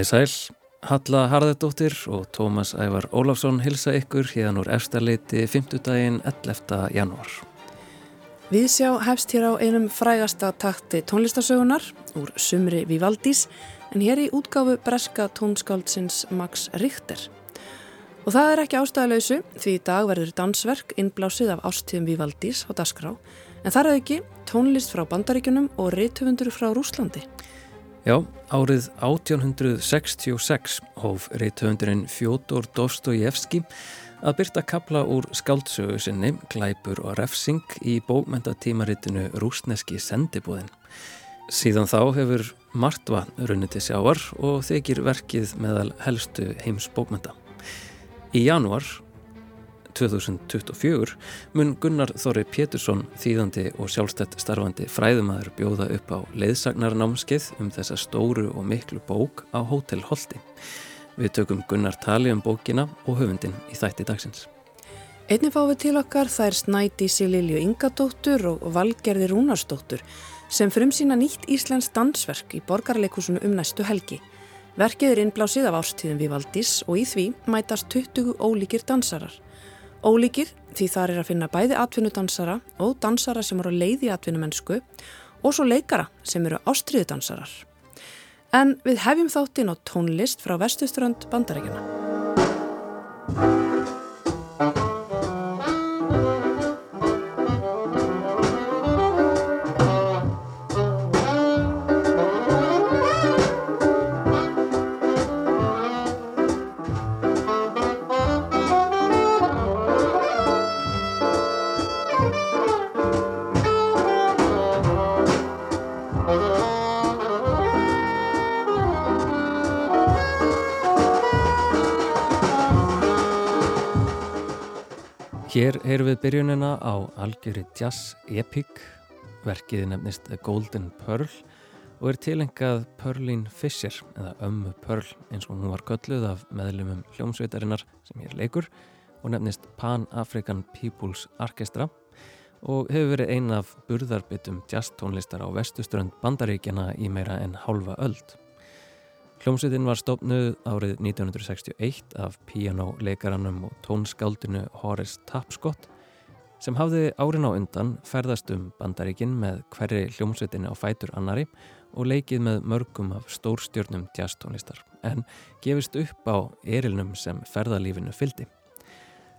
Komið sæl, Halla Harðardóttir og Tómas Ævar Ólafsson hilsa ykkur hérna úr efstaleiti 5. daginn 11. janúar. Við sjá hefst hér á einum frægasta takti tónlistasögunar úr Sumri Vivaldís en hér í útgáfu breska tónskáldsins Max Richter. Og það er ekki ástæðalöysu því í dag verður dansverk innblásið af ástíðum Vivaldís á Dasgrá en þar er ekki tónlist frá bandaríkunum og reytöfundur frá Rúslandi. Já, árið 1866 hóf reytöfundurinn Fjótor Dostojevski að byrta kapla úr skáldsögu sinni, Glæpur og Refsing í bókmentatímaritinu Rúsneski sendibúðin. Síðan þá hefur Martva runnið til sjávar og þykir verkið meðal helstu heims bókmenta. Í januar 2024 mun Gunnar Þorri Pétursson þýðandi og sjálfstætt starfandi fræðumæður bjóða upp á leiðsagnarnámskeið um þessa stóru og miklu bók á Hótel Holti. Við tökum Gunnar tali um bókina og höfundin í þætti dagsins. Einnig fáum við til okkar þær Snædísi Lilju Ingadóttur og Valgerði Rúnarsdóttur sem frum sína nýtt Íslands dansverk í borgarleikusunu um næstu helgi. Verkið er innblásið af ástíðum við Valdís og í því mætast 20 ólíkir dansarar. Ólíkir því þar er að finna bæði atvinnudansara og dansara sem eru að leiði atvinnumennsku og svo leikara sem eru ástriðudansarar. En við hefjum þáttinn á tónlist frá vestuströnd bandarækjana. Hér heyrum við byrjunina á algjöri jazz epic, verkið nefnist Golden Pearl og er tilengað Pearlín Fisher eða Ömmu Pearl eins og hún var gölluð af meðlumum hljómsveitarinnar sem hér leikur og nefnist Pan-African People's Orchestra og hefur verið eina af burðarbyttum jazz tónlistar á vestuströnd bandaríkjana í meira en hálfa öld. Hljómsveitin var stofnuð árið 1961 af pianoleikaranum og tónskáldinu Horace Tapscott sem hafði árin á undan ferðast um bandaríkin með hverri hljómsveitinni á fætur annari og leikið með mörgum af stórstjörnum jazztónlistar en gefist upp á erilnum sem ferðalífinu fyldi.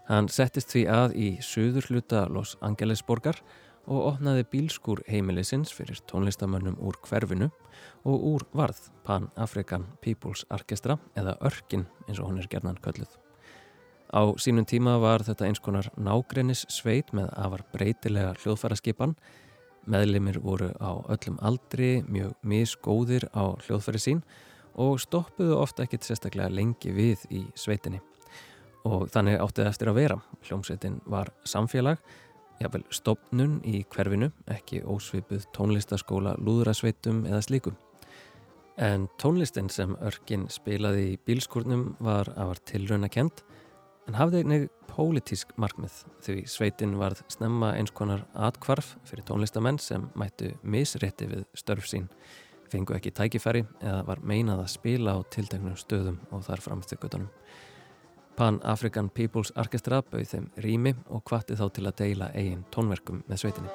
Hann settist því að í söður hluta Los Angeles borgar og opnaði bílskúr heimilisins fyrir tónlistamönnum úr hverfinu og úr varð Pan-African People's Orchestra eða Örkin eins og hún er gerðan kölluð. Á sínum tíma var þetta eins konar nágrennis sveit með afar breytilega hljóðfæraskipan. Meðlimir voru á öllum aldri, mjög misgóðir á hljóðfæri sín og stoppuðu ofta ekkit sérstaklega lengi við í sveitinni. Og þannig áttið eftir að vera. Hljómsveitin var samfélag jafnvel stopnun í hverfinu, ekki ósvipuð tónlistaskóla, lúðrasveitum eða slíkum. En tónlistin sem Örkin spilaði í bílskurnum var afar tilrauna kent en hafði einnig pólitísk markmið því sveitin varð snemma eins konar atkvarf fyrir tónlistamenn sem mættu misrétti við störf sín, fengu ekki tækifæri eða var meinað að spila á tilteknum stöðum og þar framstökutunum. Pan-African People's Orchestra bauð þeim rými og hvati þá til að deila eigin tónverkum með sveitinni.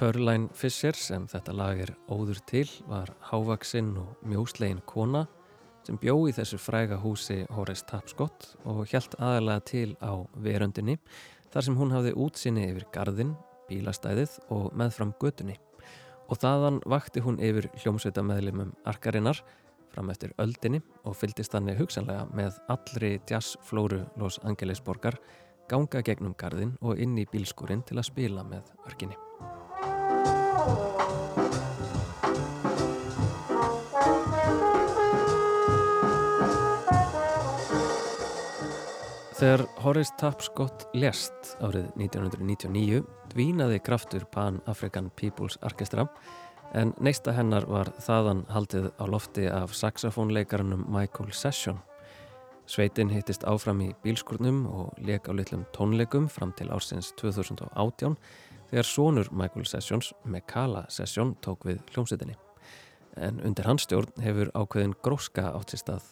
Pearline Fisher sem þetta lag er óður til var hávaksinn og mjóslegin kona sem bjó í þessu fræga húsi Horace Tapscott og hjælt aðalega til á veröndinni þar sem hún hafði útsinni yfir gardin, bílastæðið og meðfram götunni og þaðan vakti hún yfir hljómsveita meðlimum arkarinnar fram eftir öldinni og fyldist þannig hugsanlega með allri jazzflóru Los Angeles borgar ganga gegnum gardin og inn í bílskúrin til að spila með örkinni. Þegar Horace Tapscott lest árið 1999 dvínaði kraftur Pan-African People's Orchestra en neista hennar var þaðan haldið á lofti af saxofónleikarannum Michael Session. Sveitin hittist áfram í bílskurnum og leik á litlum tónleikum fram til ársins 2018 þegar sonur Michael Sessions, Mekala Session, tók við hljómsveitinni. En undir hans stjórn hefur ákveðin gróska átt sér stað.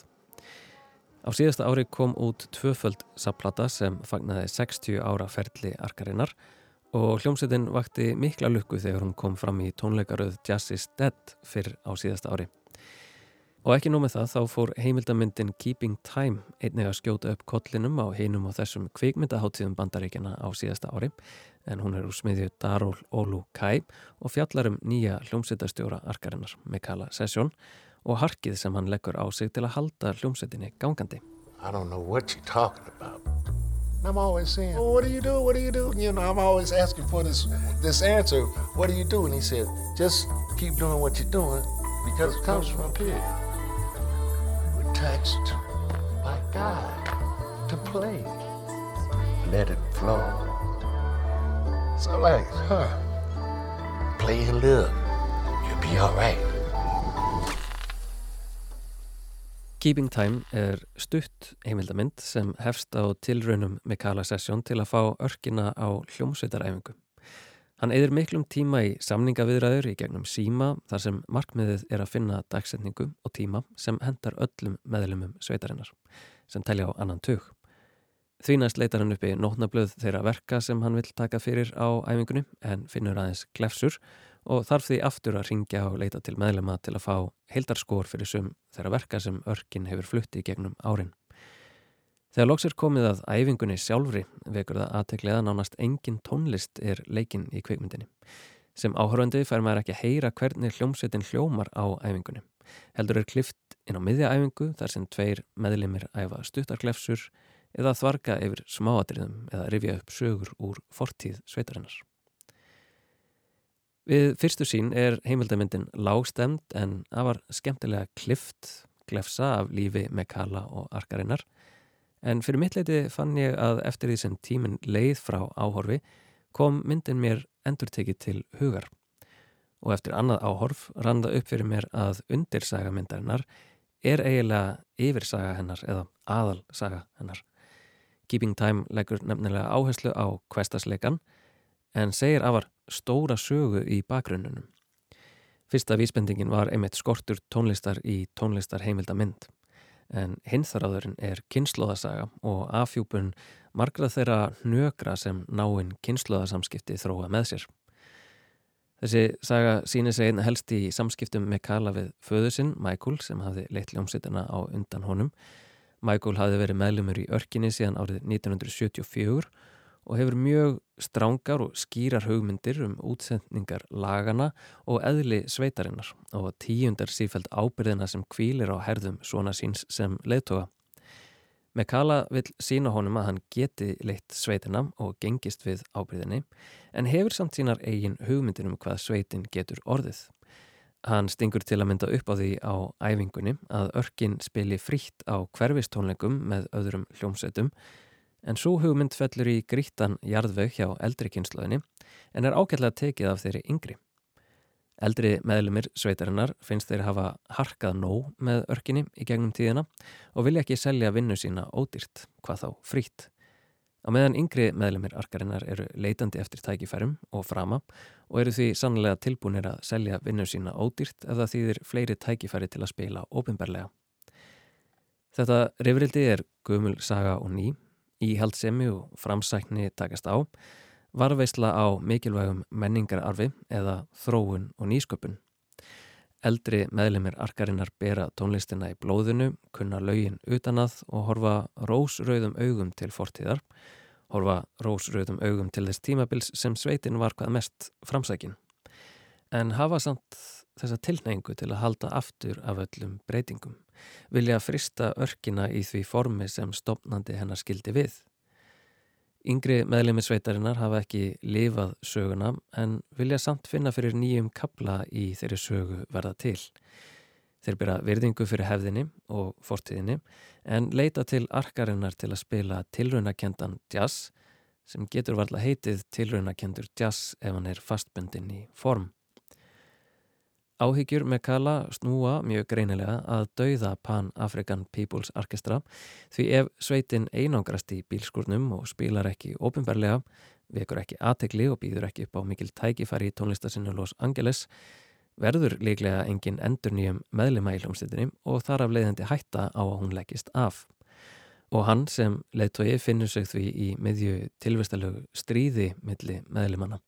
Á síðasta ári kom út tvöföld sapplata sem fagnaði 60 ára ferli arkarinnar og hljómsveitin vakti mikla lukku þegar hún kom fram í tónleikaröð Jazz is Dead fyrr á síðasta ári. Og ekki nómið það þá fór heimildamyndin Keeping Time einnig að skjóta upp kollinum á hinum og þessum kvikmyndaháttíðum bandaríkjana á síðasta ári en hún er úr smiðju Darul Olu Kai og fjallar um nýja hljómsveitarstjóra arkarinnar Mikala Session og harkið sem hann leggur á sig til að halda hljómsveitinni gangandi. I don't know what you're talking about. I'm always saying, oh, what do you do? What do you do? You know, I'm always asking for this this answer. What do you do? And he said, just keep doing what you're doing because it comes from up here. touched by God to play. Let it flow. So like, huh? Play and live. You'll be alright. Keeping Time er stutt heimildamind sem hefst á tilraunum Mikala Session til að fá örkina á hljómsveitaræfingu. Hann eðir miklum tíma í samningaviðræður í gegnum síma þar sem markmiðið er að finna dagsetningu og tíma sem hendar öllum meðlumum sveitarinnar sem telja á annan tug. Þvínast leitar hann upp í nótnablöð þeirra verka sem hann vil taka fyrir á æfingunni en finnur aðeins glefsur og þarf því aftur að ringja og leita til meðlema til að fá heildarskór fyrir sum þeirra verka sem örkin hefur flutti í gegnum árin. Þegar loks er komið að æfingunni sjálfri vekur það aðteklega að nánast engin tónlist er leikinn í kvikmyndinni. Sem áhöröndi fær maður ekki að heyra hvernig hljómsveitin hljómar á æfingunni. Heldur er klift inn á miðja æfingu þar sem tveir meðlimir æfa stuttarklefsur eða þvarga yfir smáadriðum eða rifja upp sögur úr fortíð sveitarinnar. Við fyrstu sín er heimildamindin lágstemd en afar skemmtilega klift, glefsa af lífi Mekala og arkarinnar En fyrir mitt leiti fann ég að eftir því sem tíminn leið frá áhorfi kom myndin mér endurtekið til hugar. Og eftir annað áhorf randa upp fyrir mér að undirsaga myndarinnar er eiginlega yfirsaga hennar eða aðalsaga hennar. Keeping Time leggur nefnilega áherslu á kvestasleikan en segir afar stóra sögu í bakgrunnunum. Fyrsta vísbendingin var einmitt skortur tónlistar í tónlistar heimilda mynd en hinþaráðurinn er kynnslóðasaga og afhjúpun margra þeirra nögra sem náinn kynnslóðasamskipti þróa með sér. Þessi saga síni sig einn helst í samskiptum með Kala við föðusinn, Michael, sem hafði leitt ljómsittina á undan honum. Michael hafði verið meðlumur í örkinni síðan árið 1974 og hefur mjög strángar og skýrar hugmyndir um útsendningar lagana og eðli sveitarinnar og tíundar sífæld ábyrðina sem kvílir á herðum svona síns sem leðtoga. Mekala vil sína honum að hann geti leitt sveitina og gengist við ábyrðinni en hefur samt sínar eigin hugmyndir um hvað sveitin getur orðið. Hann stingur til að mynda upp á því á æfingunni að örkin spili frítt á hverfistónleikum með öðrum hljómsveitum en svo hugmynd fellur í grítan jarðveg hjá eldri kynnslöðinni en er ágætlega tekið af þeirri yngri. Eldri meðlumir sveitarinnar finnst þeir hafa harkað nóg með örkinni í gegnum tíðina og vilja ekki selja vinnu sína ódýrt, hvað þá frít. Á meðan yngri meðlumir arkarinnar eru leitandi eftir tækifærum og frama og eru því sannlega tilbúinir að selja vinnu sína ódýrt ef það þýðir fleiri tækifæri til að spila óbymberlega. Þetta rifrildi er gömul saga og ný íhaldsemi og framsækni takast á, varveisla á mikilvægum menningararfi eða þróun og nýsköpun. Eldri meðlemið arkarinnar bera tónlistina í blóðinu, kunna laugin utanað og horfa rósröðum augum til fortíðar, horfa rósröðum augum til þess tímabils sem sveitin var hvað mest framsækin. En hafa samt þessa tilneingu til að halda aftur af öllum breytingum vilja frista örkina í því formi sem stopnandi hennar skildi við. Yngri meðlemi-sveitarinnar hafa ekki lifað söguna en vilja samt finna fyrir nýjum kabla í þeirri sögu verða til. Þeir byrja virðingu fyrir hefðinni og fortíðinni en leita til arkarinnar til að spila tilraunakendan jazz sem getur varla heitið tilraunakendur jazz ef hann er fastbundin í form. Áhyggjur með Kala snúa mjög greinilega að dauða Pan-African People's Orchestra því ef sveitin einangrast í bílskurnum og spilar ekki ofinbarlega, vekur ekki aðtegli og býður ekki upp á mikil tækifæri í tónlistasinu Los Angeles, verður líklega engin endur nýjum meðlema í hljómsveitinni og þar af leiðandi hætta á að hún leggist af. Og hann sem leiðtói finnur sig því í miðju tilvistalögu stríði milli meðlemanna.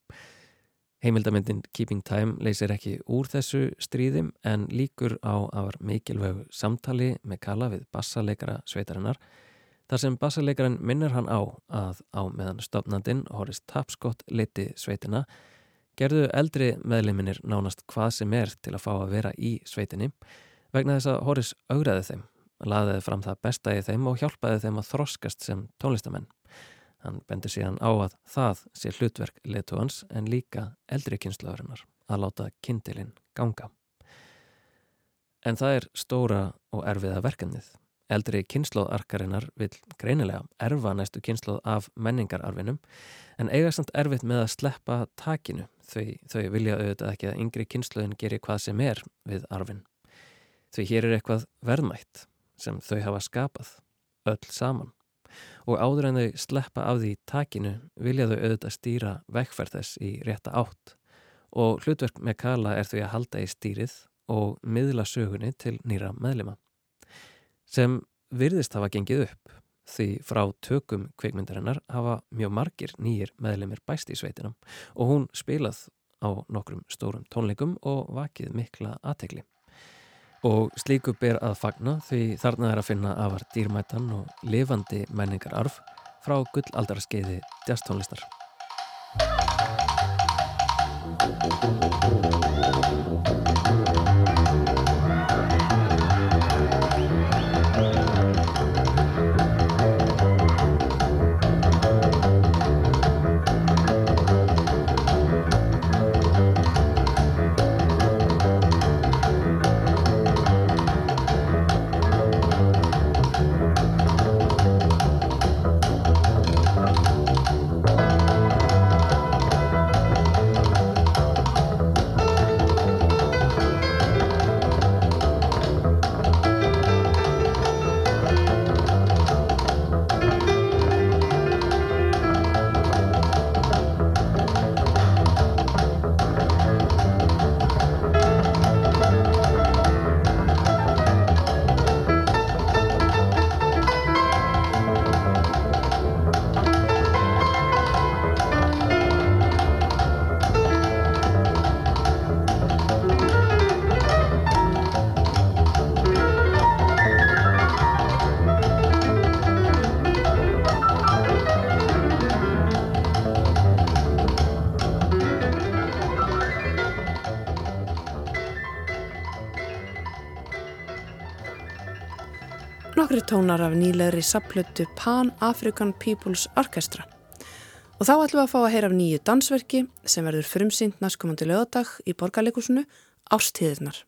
Heimildamindin Keeping Time leysir ekki úr þessu stríðim en líkur á að var mikilvægu samtali með kala við bassaleikara sveitarinnar þar sem bassaleikaran minnir hann á að á meðan stopnandin Horis Tapskott liti sveitina gerðu eldri meðleiminir nánast hvað sem er til að fá að vera í sveitinni vegna þess að Horis augraði þeim, laðiði fram það besta í þeim og hjálpaði þeim að þroskast sem tónlistamenn. Hann bendur síðan á að það sé hlutverk leituans en líka eldri kynslaðurinnar að láta kindilinn ganga. En það er stóra og erfiða verkefnið. Eldri kynslaðarkarinnar vil greinilega erfa næstu kynslað af menningararfinum en eiga samt erfitt með að sleppa takinu þau, þau vilja auðvitað ekki að yngri kynslaðin gerir hvað sem er við arfin. Því hér er eitthvað verðmætt sem þau hafa skapað, öll saman og áður en þau sleppa af því takinu vilja þau auðvitað stýra vekkferð þess í rétta átt og hlutverk með Kala er þau að halda í stýrið og miðla sögunni til nýra meðlema sem virðist hafa gengið upp því frá tökum kveikmyndarinnar hafa mjög margir nýjir meðlemir bæst í sveitinam og hún spilað á nokkrum stórum tónleikum og vakið mikla aðtegli. Og slíku ber að fagna því þarna er að finna afar dýrmætan og lifandi menningararf frá gullaldarskeiði djastónlistar. Tónar af nýlegri sapplötu Pan-African People's Orchestra. Og þá ætlum við að fá að heyra af nýju dansverki sem verður frumsynd næstkomandi lögadag í borgarleikusinu Ástíðirnar.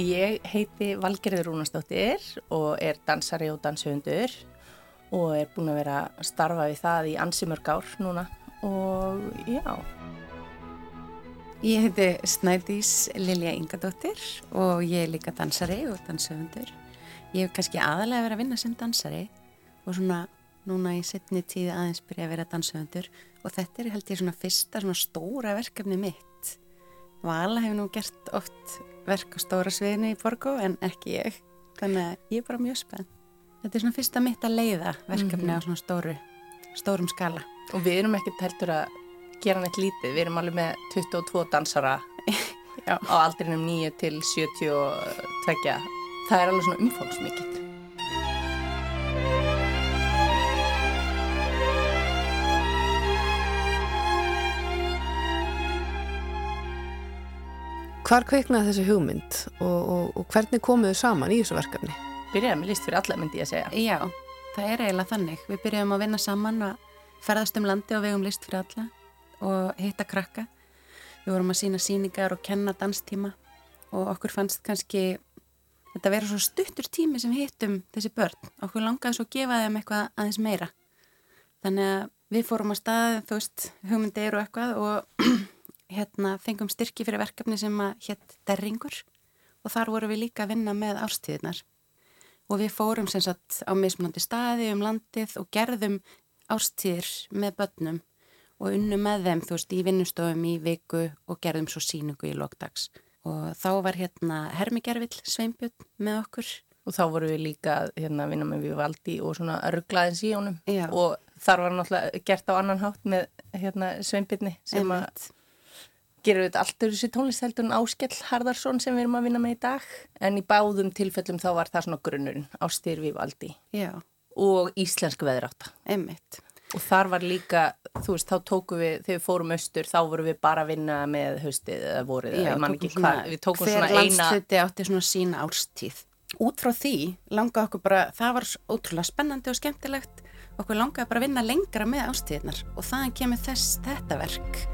Ég heiti Valgerður Rúnastóttir og er dansari og danshundur og er búin að vera að starfa við það í ansimörg ár núna og já. Ég heiti Snædís Lilja Ingadóttir og ég er líka dansari og dansöfundur. Ég hef kannski aðalega verið að vinna sem dansari og svona núna í setni tíði aðeins byrja að vera dansöfundur og þetta er held ég svona fyrsta svona stóra verkefni mitt. Vala hefur nú gert oft verk á stóra sviðinu í Borgó en ekki ég. Þannig að ég er bara mjög spenn. Þetta er svona fyrsta mitt að leiða verkefni mm -hmm. á svona stóru, stórum skala. Og við erum ekkert heldur að gera neitt lítið, við erum alveg með 22 dansara á aldrinum 9 til 72. Það er alveg svona umfómsmikið. Hvar kveiknaði þessi hugmynd og, og, og hvernig komuðu saman í þessu verkefni? Byrjaðum við list fyrir alla myndi ég að segja. Já, það er eiginlega þannig. Við byrjaðum að vinna saman og ferðast um landi og vegum list fyrir alla og hitta krakka. Við vorum að sína síningar og kenna danstíma og okkur fannst kannski, þetta verið svo stuttur tími sem hittum þessi börn. Okkur langaði svo að gefa þeim eitthvað aðeins meira. Þannig að við fórum að staði þú veist hugmyndir og eitthvað og hérna fengum styrki fyrir verkefni sem að hétt derringur og þar vorum við líka að vinna með árstíðinar og við fórum sem sagt á mismunandi staði um landið og gerðum árstíðir með börnum og unnum með þeim þú veist í vinnustofum í viku og gerðum svo síningu í lokdags og þá var hérna Hermigervill Sveinbjörn með okkur. Og þá vorum við líka hérna að vinna með Vivaldi og svona örglaðins í honum. Já. og þar var náttúrulega gert á annan hátt með hérna Sveinbjörni sem að gerum við þetta alltaf þessi tónlistheldun Áskell Harðarsson sem við erum að vinna með í dag. En í báðum tilfellum þá var það svona grunnurinn Ástýr Vivaldi Já. Og Íslensk veðráta Einmitt. og þar var líka, þú veist, þá tóku við þegar við fórum austur, þá vorum við bara að vinna með haustið eða vorið, Já, man ekki hvað við tókum svona eina Hver landsluti átti svona sína árstíð. Út frá því langa okkur bara, það var ótrúlega spennandi og skemmtilegt. Okkur langaði bara að vinna lengra með ástíðnar og þannig kemur þess þetta verk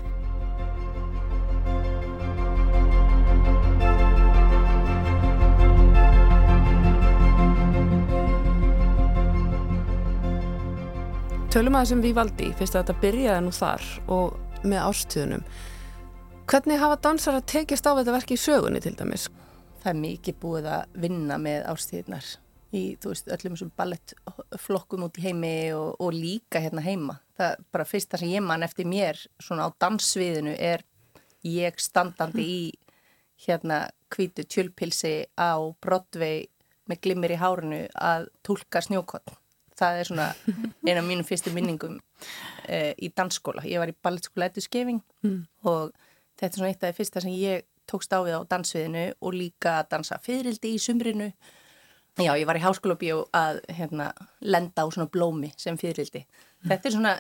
Tölum að þessum Vívaldi, fyrst að þetta byrjaði nú þar og með ástíðunum hvernig hafa dansar að tekist á þetta verki í sögunni til dæmis? það er mikið búið að vinna með ástíðnar í, veist, öllum þessum ballettflokkum út í heimi og, og líka hérna heima. Það er bara fyrsta sem ég man eftir mér svona á dansviðinu er ég standandi í hérna kvítu tjölpilsi á Broadway með glimmir í hárunu að tólka snjókott. Það er svona eina af mínum fyrstu minningum eh, í dansskóla. Ég var í ballettskóla eittu skefing mm. og þetta er svona eitt af því fyrsta sem ég tókst á við á dansviðinu og líka að dansa fyririldi í sumrinu. Já, ég var í háskóla bíó að hérna, lenda á svona blómi sem fyririldi. Mm. Þetta er svona,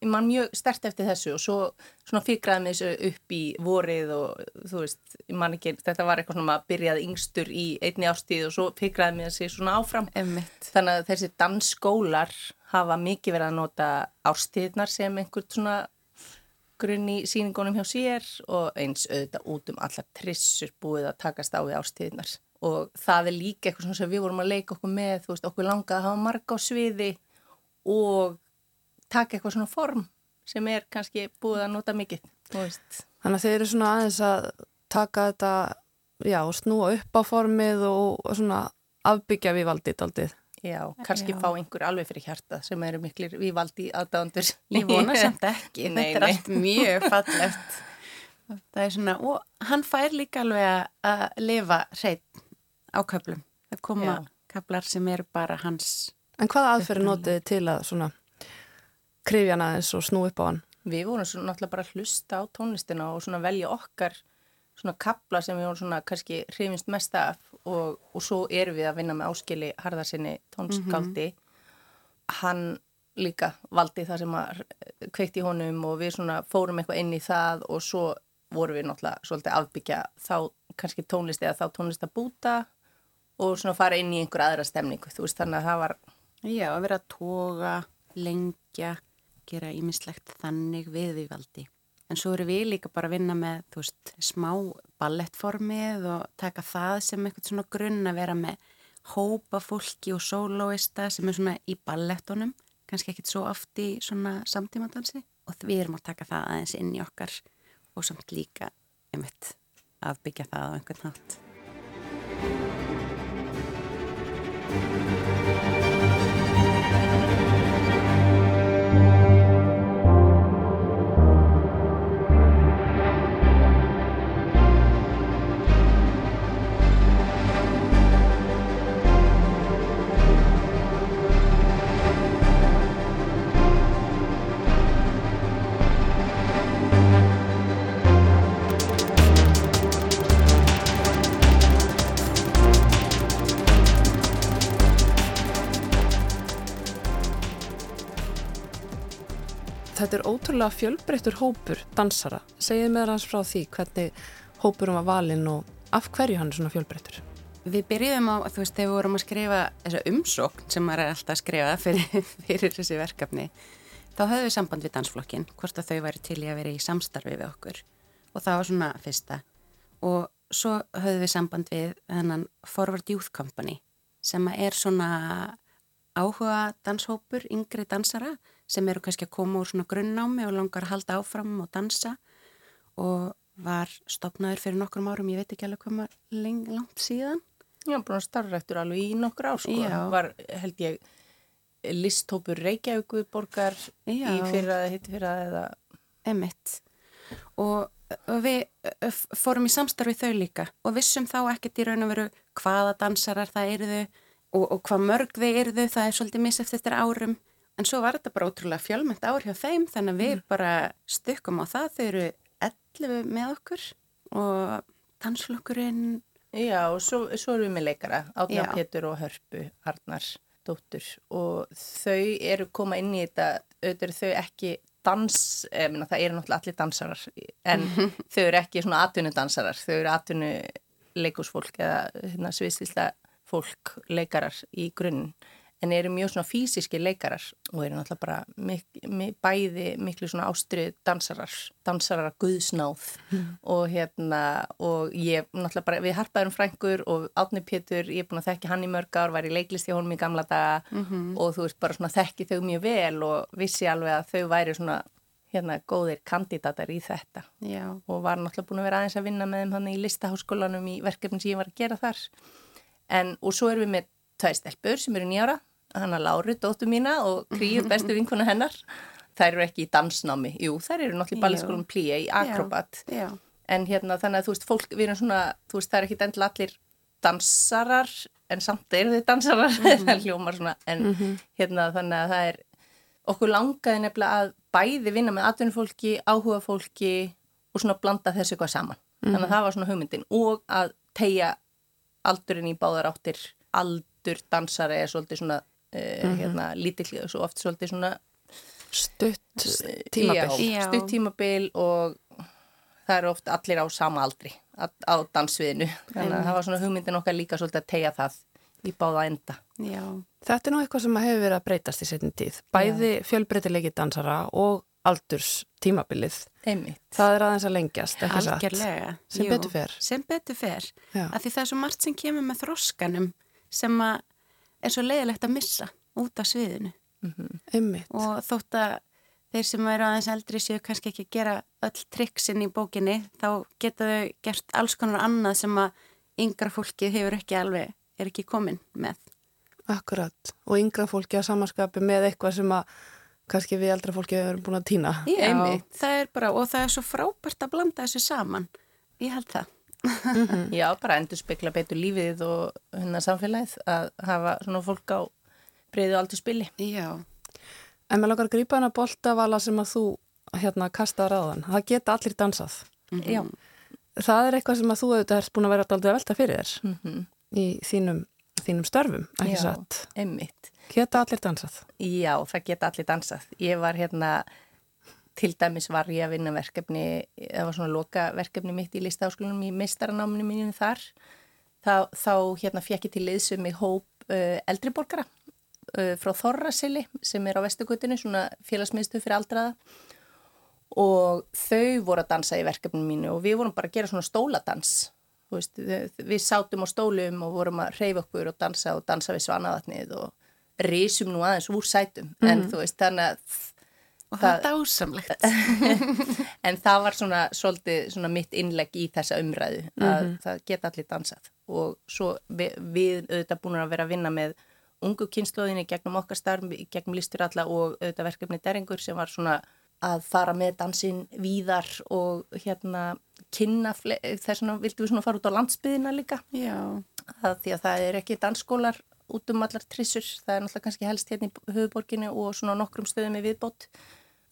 ég man mjög stert eftir þessu og svo svona fyrkraði mig þessu upp í vorið og þú veist, ég man ekki, þetta var eitthvað svona að byrjaði yngstur í einni ástíð og svo fyrkraði mig þessi svona áfram. Emitt. Þannig að þessi dansskólar hafa mikið verið að nota ástíðnar sem einhvern svona grunn í síningunum hjá sér og eins auðvitað út um allar trissur búið að takast á við ástíðnar og það er líka eitthvað sem við vorum að leika okkur með, þú veist, okkur langaði að hafa marga á sviði og taka eitthvað svona form sem er kannski búið að nota mikið. Þannig að þeir eru svona aðeins að taka þetta, já, og snúa upp á formið og svona afbyggja við valdið aldrei. Já, kannski Já. fá einhver alveg fyrir hjarta sem eru miklir vivaldi aðdándur. Ég vona samt ekki, nei, þetta er nei. allt mjög fallegt. Það er svona, og hann fær líka alveg að lifa hreitt á köplum. Það koma Já. köplar sem eru bara hans. En hvað aðferði notiði til að svona krifja hann aðeins og snú upp á hann? Við vorum svona náttúrulega bara að hlusta á tónlistina og svona velja okkar svona kapla sem við vorum svona kannski hrifist mest af og, og svo erum við að vinna með áskili harðarsinni tónskaldi mm -hmm. hann líka valdi það sem að kveikti honum og við svona fórum eitthvað inn í það og svo vorum við náttúrulega svolítið afbyggja þá kannski tónlist eða þá tónlist að búta og svona fara inn í einhver aðra stemningu, þú veist þannig að það var Já, að vera að toga, lengja gera ímislegt þannig við við valdi En svo eru við líka bara að vinna með, þú veist, smá ballettformið og taka það sem eitthvað svona grunn að vera með hópa fólki og soloista sem er svona í ballettunum, kannski ekkit svo oft í svona samtímadansi og við erum að taka það aðeins inn í okkar og samt líka, einmitt, að byggja það á einhvern nátt. Ótrúlega fjölbreyttur hópur dansara. Segið með hans frá því hvernig hópurum var valinn og af hverju hann er svona fjölbreyttur? Við byrjuðum á, þú veist, þegar við vorum að skrifa þessa umsókn sem maður er alltaf að skrifa fyrir, fyrir þessi verkefni þá höfðum við samband við dansflokkin hvort að þau væri til í að vera í samstarfi við okkur og það var svona fyrsta og svo höfðum við samband við hennan Forward Youth Company sem er svona áhuga danshópur, yngri dansara sem eru kannski að koma úr svona grunnnámi og langar að halda áfram og dansa og var stopnaður fyrir nokkrum árum, ég veit ekki alveg hvað maður langt síðan. Já, búin að starfræktur alveg í nokkur ár sko. Já. Var held ég listhópur Reykjavík borgar Já. í fyrra eða hitt fyrra eða... Emitt. Og við fórum í samstarfi þau líka og vissum þá ekkert í raun og veru hvaða dansarar það eruðu og, og hvað mörg þau eruðu, það er svolítið miseft eftir árum en svo var þetta bara ótrúlega fjölmænt ár hjá þeim þannig að við mm. bara stykkum á það, þau eru 11 með okkur og dansflokkurinn. Já og svo, svo erum við með leikara Átna Pétur og Hörpu Arnar dóttur. Og þau eru koma inn í þetta auðvitað eru þau ekki dans, minna, það eru náttúrulega allir dansarar en þau eru ekki svona atvinnudansarar, þau eru atvinnuleikusfólk eða hérna, sviðstilsta fólk, leikarar í grunn en eru mjög svona físiski leikarar og eru náttúrulega bara mik mik bæði miklu svona ástrið dansarar, dansarar guðsnáð mm. og hérna og ég náttúrulega bara, við harpaðum frængur og Átni Pétur, ég er búin að þekki hann í mörg ár, var í leiklist í honum í gamla daga mm -hmm. og þú veist bara svona þekki þau mjög vel og vissi alveg að þau væri svona hérna góðir kandidatar í þetta Já. og var náttúrulega búin að vera aðeins að vinna með þeim hann í listaháskólanum í verkefni sem ég var að gera þar en og svo erum við með tvei stelpur sem eru nýjára hana Láru, dóttu mína og Kríu, bestu vinkuna hennar þær eru ekki í dansnámi, jú, þær eru náttúrulega í balletskólum plíja í akrobat já, já. en hérna þannig að þú veist, fólk við erum svona, þú veist, það er ekki endilega allir dansarar, en samt eru þið dansarar, mm -hmm. það hljómar svona en mm -hmm. hérna þannig að það er okkur langaði nefnilega að bæði vinna með atvinnufólki, áhuga fólki og svona blanda þessu eitthvað saman mm -hmm. þannig að það var svona hugmyndin og að tegja aldurinn í báðar áttir aldur dansari er svolítið svona mm -hmm. hérna, lítill og svo oft svolítið svona stutt tímabil. já, stutt tímabil og það eru oft allir á sama aldri á dansviðinu. Þannig að það var svona hugmyndin okkar líka svolítið að tegja það í báða enda. Já. Þetta er nú eitthvað sem hefur verið að breytast í setjum tíð. Bæði fjölbreytilegi dansara og aldurs tímabilið Einmitt. það er aðeins að lengjast sem Jú, betur sem betur fer. Af því það er svo margt sem kemur með þróskanum sem að er svo leiðilegt að missa út af sviðinu. Mm -hmm. og þótt að þeir sem eru aðeins eldri séu kannski ekki að gera öll triksin í bókinni þá geta þau gert alls konar annað sem að yngra fólki hefur ekki alveg, er ekki komin með. Akkurat, og yngra fólki að samanskapi með eitthvað sem að kannski við eldra fólki hefur búin að týna. Já, það er bara, og það er svo frábært að blanda þessu saman, ég held það Mm -hmm. Já, bara endur spekla betur lífið og hennar samfélagið að hafa svona fólk á breyðu aldur spili. Já. En með langar að grípa hana boltavala sem að þú hérna kastaði ráðan. Það geta allir dansað. Mm -hmm. Já. Það er eitthvað sem að þú auðvitað erst búin að vera alltaf velta fyrir þér mm -hmm. í þínum, þínum störfum, ekki Já, satt? Já, einmitt. Geta allir dansað? Já, það geta allir dansað. Ég var hérna til dæmis var ég að vinna verkefni, það var svona loka verkefni mitt í listaháskólunum í mistaranáminu mínum þar. Þá, þá hérna fekk ég til liðsum í hóp uh, eldriborgara uh, frá Þorrasili sem er á Vestugutinu, svona félagsmiðstu fyrir aldraða og þau voru að dansa í verkefninu mínu og við vorum bara að gera svona stóladans. Veist, við sátum á stólum og vorum að reyfa okkur og dansa og dansa við svanavatnið og reysum nú aðeins úr sætum mm -hmm. en þú veist þannig að Og það er dásamlegt. en það var svona, svolítið, svona mitt innlegg í þessa umræðu að mm -hmm. það geta allir dansað og svo við, við auðvitað búin að vera að vinna með ungu kynnslóðinni gegnum okkar starf, gegnum listur alla og auðvitað verkefni Deringur sem var svona að fara með dansin víðar og hérna kynna þess vegna vildu við svona fara út á landsbyðina líka að því að það er ekki dansskólar út um allar trissur, það er náttúrulega kannski helst hérna í höfuborginu og svona nokkrum stöðum í viðbót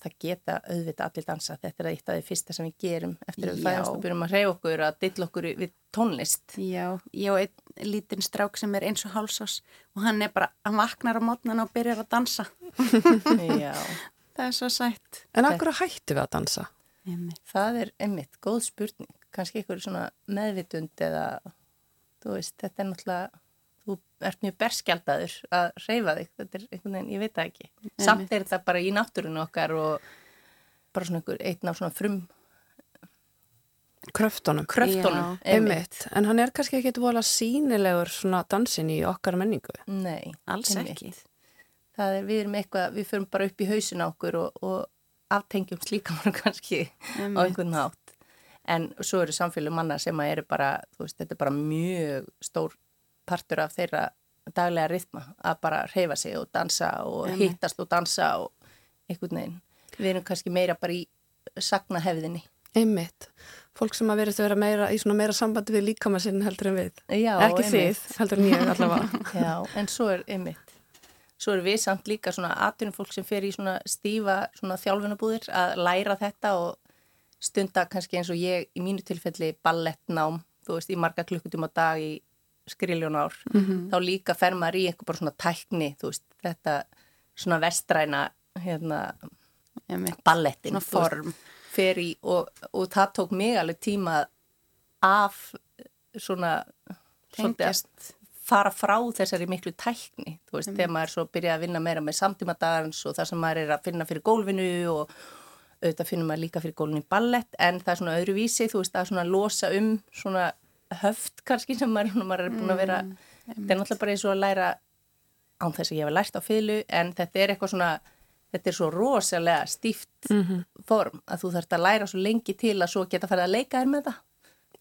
það geta auðvitað allir dansa. Þetta er eitt af því fyrsta sem við gerum eftir að við fæðumst og byrjum að reyja okkur að dilla okkur við tónlist. Já, ég og einn lítinn strák sem er eins og hálsás og hann er bara, hann vaknar á mótnan og byrjar að dansa. Já. það er svo sætt. En akkur að hættu við að dansa? Einmitt. Það er einmitt, góð spurning. Kanski einhverju svona meðvitund eða, þú veist, þetta er náttúrulega þú ert mjög berskjaldadur að reyfa þig, þetta er einhvern veginn, ég veit það ekki Nei, samt er þetta bara í náttúrunu okkar og bara svona einhver, einn af svona frum kröftunum. kröftunum, Já, Einmitt. En hann er kannski ekki vola sínilegur svona dansin í okkar menningu. Nei, Alls einmitt. ekki. Það er, við erum eitthvað, við förum bara upp í hausin á okkur og, og aftengjum slíkamann kannski á Einmitt. einhvern hátt. En svo eru samfélug manna sem að eru bara, þú veist, þetta er bara mjög stór partur af þeirra daglega rytma að bara reyfa sig og dansa og Einmitt. hittast og dansa og einhvern veginn. Við erum kannski meira bara í sagnahefðinni. Einmitt. Fólk sem að verið að vera meira, í svona meira sambandi við líkama sinn heldur en við. Já, ekki einmitt. þið, heldur en ég allavega. Já, en svo er einmitt. Svo er við samt líka svona atvinnum fólk sem fer í svona stífa svona þjálfunabúðir að læra þetta og stunda kannski eins og ég í mínu tilfelli ballettnám, þú veist, í marga klukkutum á dag í skriljón ár. Þá líka fer maður í einhver bara svona tækni, þú veist, þetta svona vestræna hérna, ballettin. Form. fer í og, og það tók mig alveg tíma af svona að Tengjast. fara frá þessari miklu tækni þú veist, þegar maður svo byrjaði að vinna meira með samtímadagans og það sem maður er að finna fyrir gólfinu og auðvitað finnum maður líka fyrir gólfinu í ballett en það er svona öðruvísi, þú veist, að svona losa um svona höft kannski sem maður, maður er búin að vera þetta er náttúrulega bara eins og að læra án þess að ég hef lært á fylgu en þetta er eitthvað svona þetta er svo rosalega stíft form að þú þarfst að læra svo lengi til að svo geta farið að leika þér með það.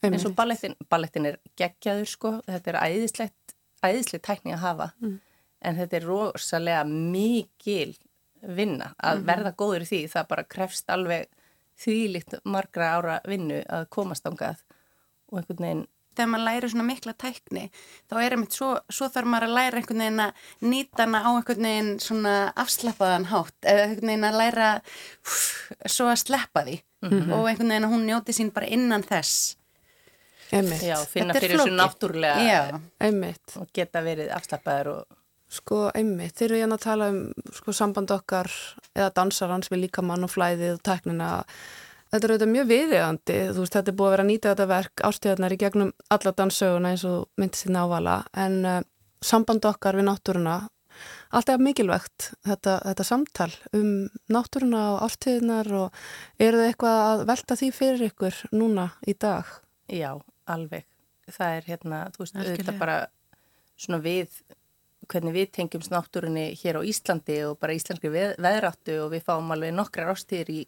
Eins og ballettin, ballettin er geggjaður sko, þetta er æðislegt æðislega tækni að hafa en þetta er rosalega mikil vinna að verða góður í því. Það bara krefst alveg þvílíkt margra ára vinnu að komast ángað og einhvern veginn þegar maður læri svona mikla tækni þá er einmitt svo, svo þarf maður að læra einhvern veginn að nýta hana á einhvern veginn svona afslappaðan hátt eða einhvern veginn að læra úff, svo að sleppa því og einhvern veginn að hún njóti sín bara innan þess Einmitt. já, finna fyrir þessu náttúrulega Já, Einmitt. og geta verið afslappaður og Sko, einmitt. Þeir eru hérna að tala um sko, samband okkar eða dansarans við líkamann og flæðið og tæknina. Þetta er auðvitað mjög viðegandi. Þú veist, þetta er búið að vera að nýta þetta verk ástíðarnar í gegnum alla danssöguna eins og myndi sinna ávala. En uh, samband okkar við náttúruna, allt er mikilvægt þetta, þetta samtal um náttúruna og ástíðarnar og eru þið eitthvað að velta því fyrir ykkur núna í dag? Já, alveg. Það er hérna, þú veist, Algjörlega. auðvitað bara svona við, hvernig við tengjumst náttúrunni hér á Íslandi og bara íslenski veð, veðráttu og við fáum alveg nokkrar ástíðir í,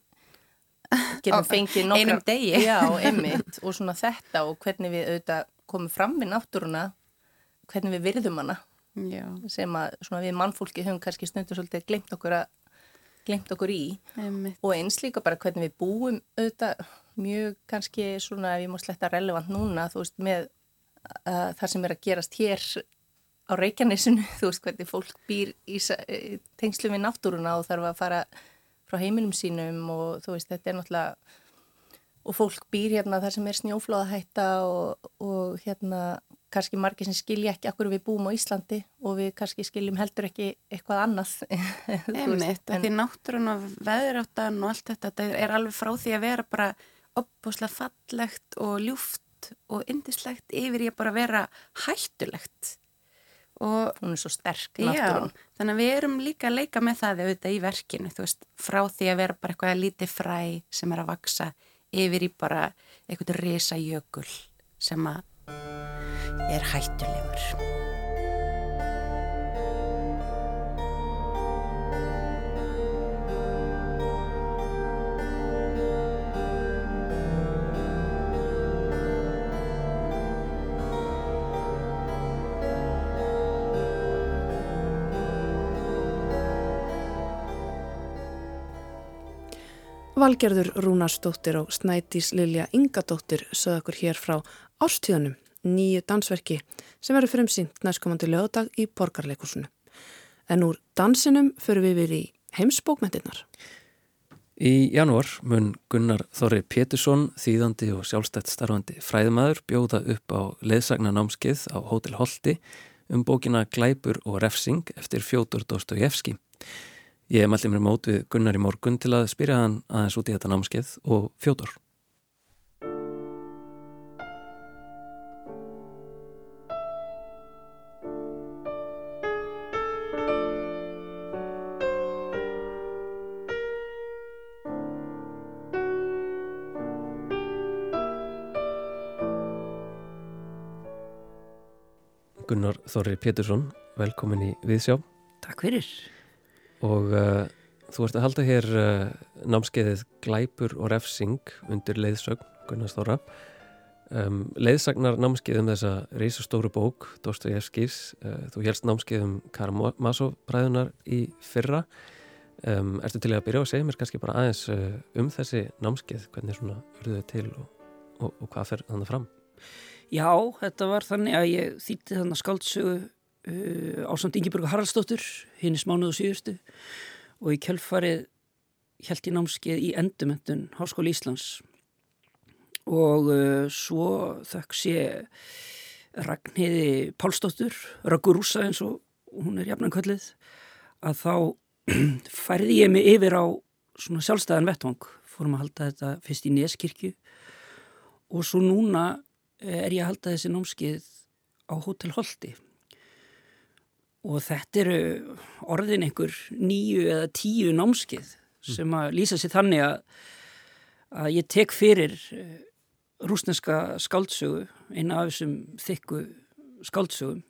getum fengið nokkrar. einum degi. Já, einmitt og svona þetta og hvernig við auðvitað komum fram við náttúruna, hvernig við virðum hana já, sem að svona við mannfólki höfum kannski stundur svolítið glemt okkur að glemt okkur í einmitt. og eins líka bara hvernig við búum auðvitað mjög kannski svona ef ég má sletta relevant núna þú veist með uh, það sem er að gerast hér á Reykjanesinu þú veist hvernig fólk býr í tengslum við náttúruna og þarf að fara frá heimilum sínum og þú veist þetta er náttúrulega og fólk býr hérna þar sem er snjóflóðahætta og, og hérna kannski margir sem skilja ekki akkur við búum á Íslandi og við kannski skiljum heldur ekki eitthvað annað. Einmitt, en- því náttúrun og veðráttan og allt þetta, þetta er alveg frá því að vera bara opbúslega fallegt og ljúft og indislegt yfir að bara vera hættulegt og hún er svo sterk já, þannig að við erum líka að leika með það auðvitað í verkinu, þú veist, frá því að vera bara eitthvað lítið fræ sem er að vaksa yfir í bara eitthvað risa jökul sem að er hættulegur. Valgerður Rúnarsdóttir og Snædís Lilja Ingadóttir sögðu okkur hér frá ástíðanum, nýju dansverki sem verður frumsýnt næstkomandi lögadag í borgarleikusinu. En úr dansinum fyrir við við í heimsbókmyndirnar. Í janúar mun Gunnar Þorri Pétursson, þýðandi og sjálfstætt starfandi fræðmaður, bjóða upp á leðsagnanámskeið á Hótel Holti um bókina Glæpur og refsing eftir Fjótur Dostojevski. Ég meldi mér mót við Gunnar í morgun til að spyrja hann aðeins út í þetta námskeið og fjótor. Gunnar Þorri Pétursson, velkomin í Viðsjá. Takk fyrir. Og uh, þú ert að halda hér uh, námskeiðið Glæpur og refsing undir leiðsögn Gunnar Þorra. Um, leiðsagnar námskeiðum þessa reysastóru bók, Dostoyevskis. Uh, þú helst námskeiðum Karamazov bræðunar í fyrra. Um, ertu til að byrja að segja mér kannski bara aðeins uh, um þessi námskeið, hvernig svona urðuðu til og, og, og hvað fer þannig fram? Já, þetta var þannig að ég þýtti þannig skáldsögu uh, á samt Ingeborg Haraldsdóttur hinn í smánuðu síðustu. Og í kjölfarið held ég námskeið í endumöndun Háskóli Íslands. Og uh, svo þökk sé Ragnhiði Pálsdóttur, Ragurúsa eins og hún er jafnan kvöldið, að þá færði ég mig yfir á svona sjálfstæðan vettvang, fórum að halda þetta fyrst í Neskirkju. Og svo núna er ég að halda þessi námskeið á Hotel Holti og þetta eru orðin einhver nýju eða tíu námskeið sem að lýsa sér þannig að, að ég tek fyrir rúsneska skáldsögu eina af þessum þykku skáldsögum.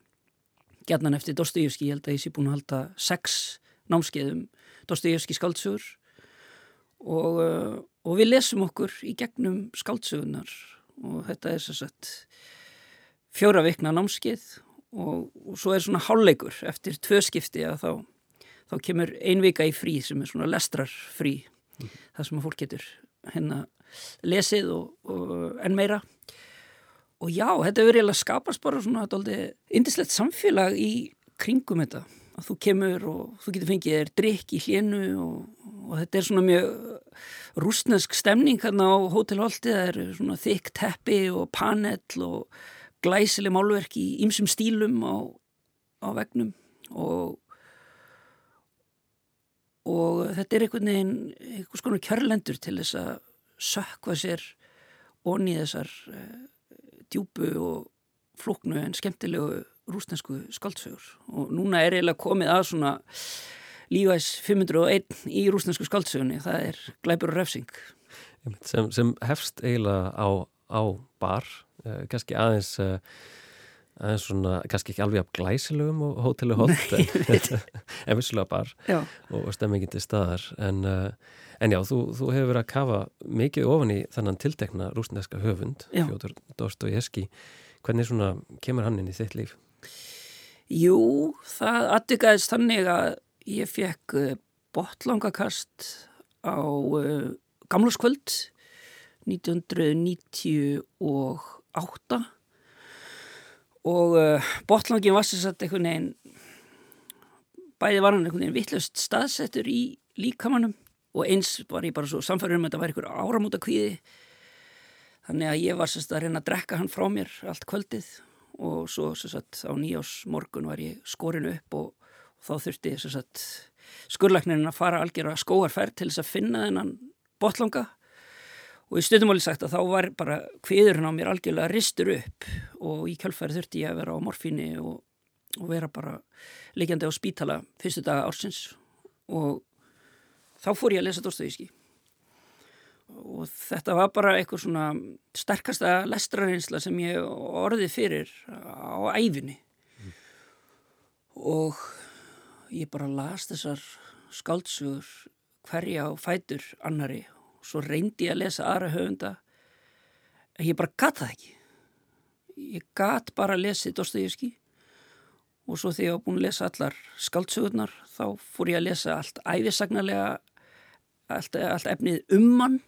Gerðan eftir Dostoyevski, ég held að ég sé búin að halda sex námskeiðum Dostoyevski skáldsögur. Og, og við lesum okkur í gegnum skáldsögunar og þetta er svo sett fjóra vikna námskeið og, og svo er svona hálfleikur eftir tvö skipti að þá, þá kemur ein vika í frí sem er svona lestrar frí mm. það sem að fólk getur hérna lesið og, og enn meira og já, þetta verður eiginlega skapast bara svona indislegt samfélag í kringum þetta að þú kemur og þú getur fengið þér drikk í hlénu og, og þetta er svona mjög rúsnesk stemning hérna á hótelholti það eru svona þykk teppi og panell og glæsileg málverk í ymsum stílum á, á vegnum og og þetta er einhvern veginn einhvers konar kjörlendur til þess að sökva sér onni þessar uh, djúbu og flóknu en skemmtilegu rúsnesku skaldsögur og núna er eiginlega komið að svona lífæs 501 í rúsnesku skaldsögunni, það er glæpur og refsing. Sem, sem hefst eiginlega á, á bar, eh, kannski aðeins, eh, aðeins svona, kannski ekki alveg af glæsilegum og hótelu hótt, en, vissulega bar já. og, stemmingin til staðar. En, uh, en já, þú, þú hefur verið að kafa mikið ofan í þannan tiltekna rúsneska höfund, Fjóður Dostoyevski. Hvernig svona kemur hann inn í þitt líf? Jú, það aðdyggæðist þannig að ég fekk botlangakast á uh, gamlarskvöld 1998 og uh, botlangin var sér satt einhvern veginn bæði var hann einhvern veginn vittlust staðsettur í líkamannum og eins var ég bara svo samfærður um að þetta var einhver áramóta kvíði þannig að ég var sérst að reyna að drekka hann frá mér allt kvöldið og svo sérst á nýjás morgun var ég skorinu upp og, og þá þurfti sérst skurlagnirinn að fara algjör að skóarferð til þess að finna þennan botlanga og í stundumóli sagt að þá var bara kviðurinn á mér algjörlega ristur upp og í kjálfæri þurfti ég að vera á morfíni og, og vera bara leikjandi á spítala fyrstu daga ársins og þá fór ég að lesa Dostoyevski og þetta var bara eitthvað svona sterkasta lestrarinsla sem ég orði fyrir á æfinni mm. og ég bara las þessar skáldsögur hverja á fætur annari svo reyndi ég að lesa aðra höfunda. En ég bara gatt það ekki. Ég gatt bara að lesi Dostoyevski og svo þegar ég var búin að lesa allar skaldsögurnar þá fór ég að lesa allt æfisagnarlega allt, allt efnið um hann.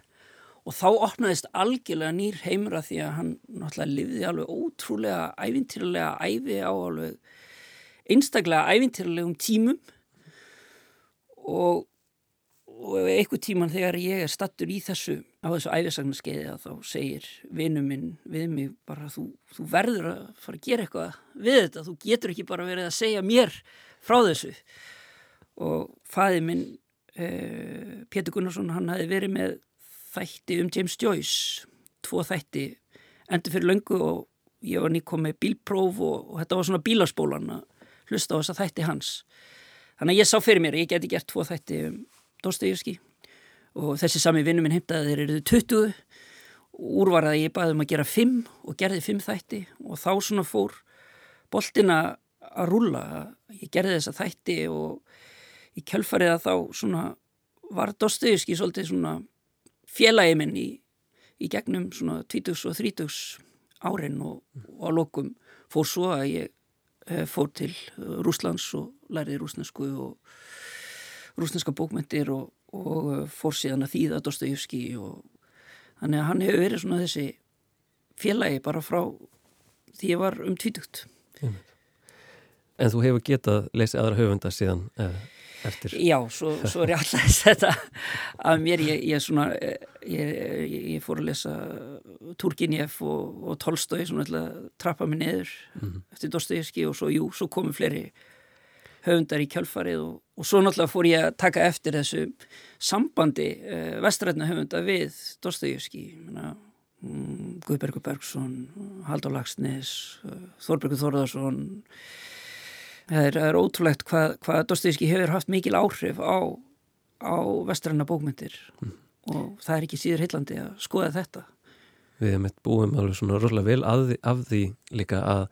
Og þá opnaðist algjörlega nýr heimur að því að hann náttúrulega lifiði alveg ótrúlega ævintýrlega æfi á alveg einstaklega ævintýrlegum tímum. Og og einhver tíman þegar ég er stattur í þessu á þessu æfisagnarskeiði að þá segir vinnu minn við mig bara þú, þú verður að fara að gera eitthvað við þetta, þú getur ekki bara verið að segja mér frá þessu. Og fæði minn eh, Pétur Gunnarsson hann hafi verið með þætti um James Joyce. Tvo þætti endur fyrir löngu og ég var nýtt komið bílpróf og, og þetta var svona bílaspólan að hlusta á þessa þætti hans. Þannig að ég sá fyrir mér, ég geti gert tvo þætti um Dostoyevski og þessi sami vinnu minn heimtaði þeir eruðu 20 úrvaraði ég baði um að gera 5 og gerði 5 þætti. Og þá svona fór boltina að rúla ég gerði þessa þætti og í kjölfarið að þá svona var Dostoyevski svolítið svona félagi minn í, í gegnum svona 20 og 30 árin. Og, og á lokum fór svo að ég eh, fór til Rúslands og læriði rúsnesku og rúsneska bókmyndir og, og eh, fór síðan að þýða Dostoyevski og þannig að hann hefur verið svona þessi félagi bara frá því ég var um tvítugt. En þú hefur getað leysið aðra höfunda síðan eh, eftir? Já, svo, svo er ég alltaf setja að mér, ég, ég, svona, ég, ég fór að lesa Turgenev og, og Tolstói svona alltaf trappa mig neður mm -hmm. eftir Dostoyevski og svo, jú, svo komu fleiri höfundar í kjálfarið og, og svo náttúrulega fór ég að taka eftir þessu sambandi eh, vestrætna höfunda við Dostoyevski mm, Guðbergur Bergson Haldur Lagsnes Þorbergur Þorðarsson Það er, er ótrúlegt hvað, hvað Dostoyevski hefur haft mikil áhrif á, á vestræna bókmyndir mm. og það er ekki síður heillandi að skoða þetta. Við hefum eitt búum alveg svona rosalega vel af, af því líka að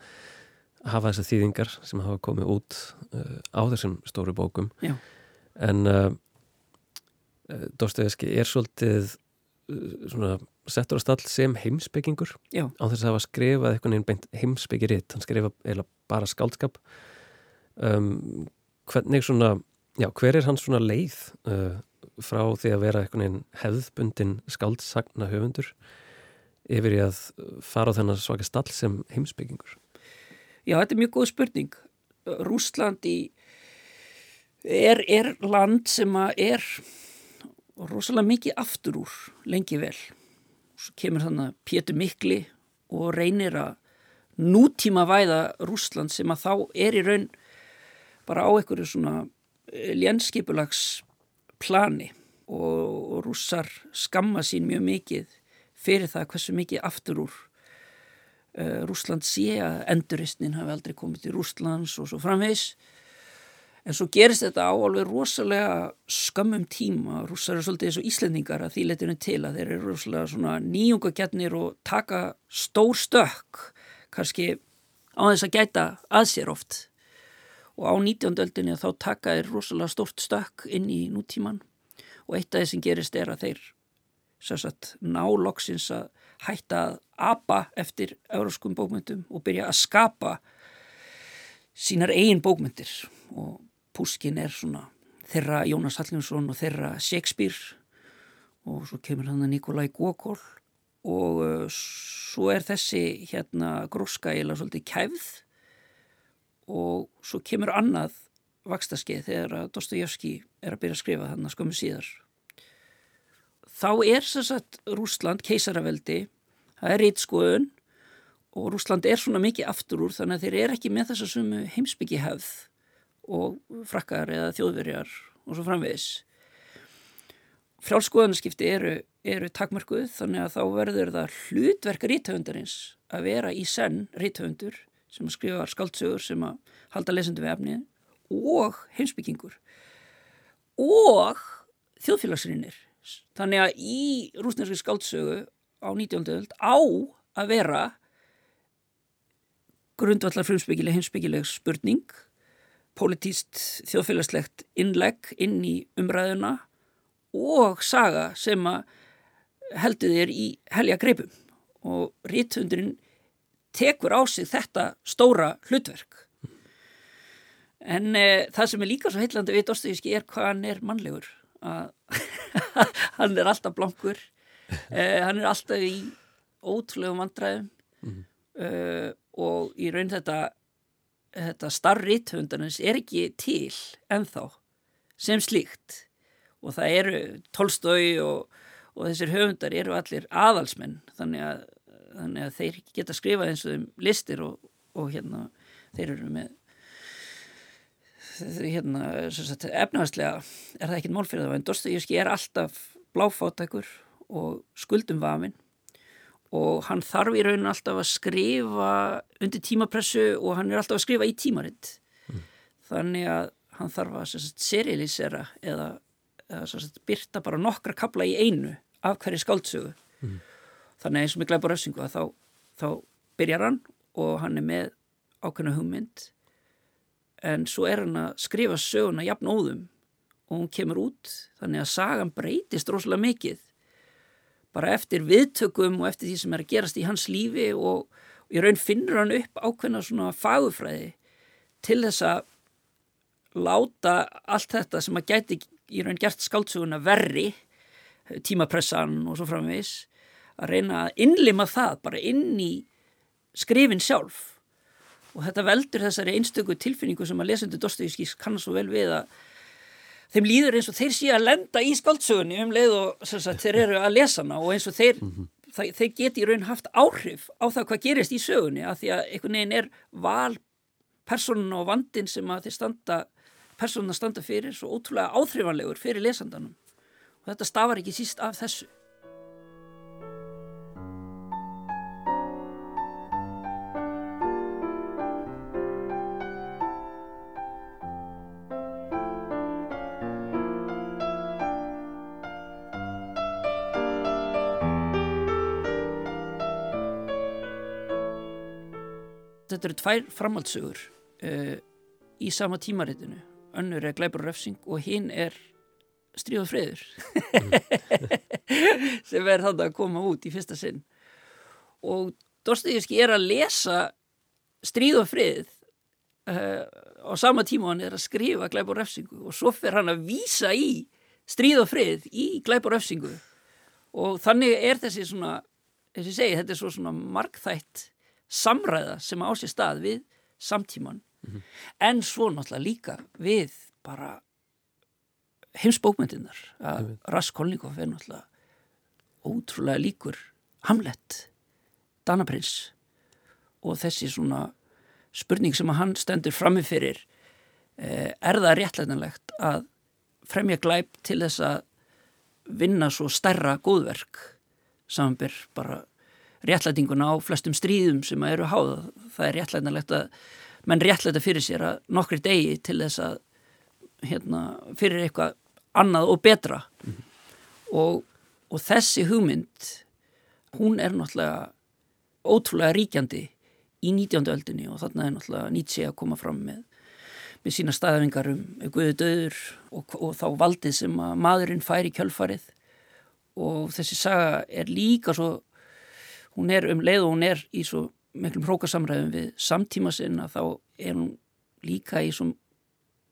hafa þessar þýðingar sem hafa komið út uh, á þessum stóru bókum. Já. En uh, Dostoyevski er svolítið svona settur á stall sem heimsbyggingur Já. á þess að hafa skrifað eitthvað nefn beint heimsbyggiritt. Hann skrifa eða bara skáldskap um, hvernig svona já, hver er hans svona leið uh, frá því að vera eitthvað hefðbundin skáldsagna höfundur yfir í að fara á þennan svaka stall sem heimsbyggingur Já, þetta er mjög góð spurning. Rúsland í er, er land sem er rosalega mikið aftur úr lengi vel. Svo kemur þannig Pétur Mikli og reynir að nútíma væða Rúsland sem að þá er í raun bara á einhverju svona eh, lénskipulags plani og, rússar skamma sín mjög mikið fyrir það hversu mikið aftur úr Rúsland sé að enduristnin hafi aldrei komið til Rúslands og svo framvegs en svo gerist þetta á alveg rosalega skömmum tíma. Rússar eru svolítið eins og íslendingar að því leturinn til að þeir eru rosalega svona nýjungagjarnir og taka stór stökk kannski á þess að gæta að sér oft. Og á 19. öldinni þá taka þeir rosalega stort stökk inn í nútíman og eitt af það sem gerist er að þeir sagt, ná loksins að hætta að apa eftir euróskum bókmyndum og byrja að skapa sínar eigin bókmyndir og Puskin er svona þeirra Jónas Halljónsson og þeirra Shakespeare. Og svo kemur hann að Nikolai Gokol og uh, svo er þessi hérna gróska eða svolítið kæfð. Og svo kemur annað vakstaskeið þegar að Dostojevski er að byrja að skrifa þannig að skömmu síðar. Þá er sem sagt Rúsland keisaraveldi, það er reytskoðun og Rúsland er svona mikið aftur úr þannig að þeir eru ekki með þess að sumu heimsbyggi hefð og frakkar eða þjóðverjar og svo framvegis. Frjálskoðanskipti eru, eru takmarkuð þannig að þá verður það hlutverka ríthöfundarins að vera í senn ríthöfundur sem að skrifa skaldsögur sem að halda lesendu við efnið og heimsbyggingur og þjóðfélagsrinir. Þannig að í rúsneski skaldsögu á 19. öld á að vera grundvallar frumsbyggileg heimsbyggileg spurning, politíst þjóðfélagslegt innlegg inn í umræðuna og saga sem að heldur þér í helja greipum og rítundurinn tekur á sig þetta stóra hlutverk. En e, það sem er líka svo heillandi við Dostoyevski er hvað hann er mannlegur. hann er alltaf blankur, e, hann er alltaf í ótrúlegum vandræðum. Mm -hmm. e, og í raun þetta, þetta starrrithundanins er ekki til ennþá sem slíkt. Og það eru Tolstói og, og þessir höfundar eru allir aðalsmenn. Þannig að þannig að þeir geta skrifað eins og þeim listir og, og hérna þeir eru með hérna sagt, efnahagslega er það ekkit mál fyrir það en Dostoyevski er alltaf bláfátækur og skuldum vafinn. Og hann þarf í rauninu alltaf að skrifa undir tímapressu og hann er alltaf að skrifa í tímaritt. Mm. þannig að hann þarf að serialisera eða, eða sagt, byrta bara nokkra kabla í einu af hverju skáldsögu. Mm. Þannig eins og með glæpa rössingu að þá, þá byrjar hann og hann er með ákveðna hugmynd en svo er hann að skrifa söguna jafn óðum. Og hún kemur út þannig að sagan breytist rosalega mikið. Bara eftir viðtökum og eftir því sem er að gerast í hans lífi og, í raun finnur hann upp ákveðna svona fagufræði til þess að láta allt þetta sem að gæti í raun gert skáldsuguna verri tímapressan og svo framvegs að reyna að innlima það bara inn í skrifin sjálf og þetta veldur þessari einstöku tilfinningu sem að lesendu Dostoyevskis kannar svo vel við að þeim líður eins og þeir sé að lenda í skáldsögunni um leið og sagt, þeir eru að lesa hana og eins og þeir, mm -hmm. það, þeir geti í raun haft áhrif á það hvað gerist í sögunni að því að einhvern veginn er val personun og vandin sem að þeir standa personuna standa fyrir svo ótrúlega áþrifanlegur fyrir lesandanum og þetta stafar ekki síst af þessu þetta eru tvær framhaldsugur uh, í sama tímaritinu. Önnur er Gleipur og Refsing og hinn er Stríð og friður. Sem verður þannig að koma út í fyrsta sinn. Og Dostoyevski er að lesa Stríð og frið uh, á sama tíma hann er að skrifa Gleipur og Refsingu. Og svo fer hann að vísa í Stríð og frið í Gleipur og Refsingu. Og þannig er þessi svona, þessi segi, þetta er svo svona markþætt samræða sem á sér stað við samtíman mm -hmm. en svo náttúrulega líka við bara heimsbókmyndinar að mm -hmm. Raskolnikov er náttúrulega ótrúlega líkur Hamlet, Danaprins og þessi svona spurning sem að hann stendur framifyrir eh, er það réttlætanlegt að fremja glæp til þess að vinna svo stærra góðverk samanbyr bara réttlætinguna á flestum stríðum sem eru háða. Það er réttlætanlegt að menn réttlæta fyrir sér að nokkri degi til þess að hérna, fyrir eitthvað annað og betra mm -hmm. og, og þessi hugmynd hún er náttúrulega ótrúlega ríkjandi í 19. öldinni og þarna er náttúrulega Nietzsche að koma fram með með sína staðvingar um Guði döður og, og þá valdið sem að maðurinn fær í kjölfarið og þessi saga er líka svo hún er um leið og hún er í svo miklum hrókasamræðum við samtíma sinna þá er hún líka í svo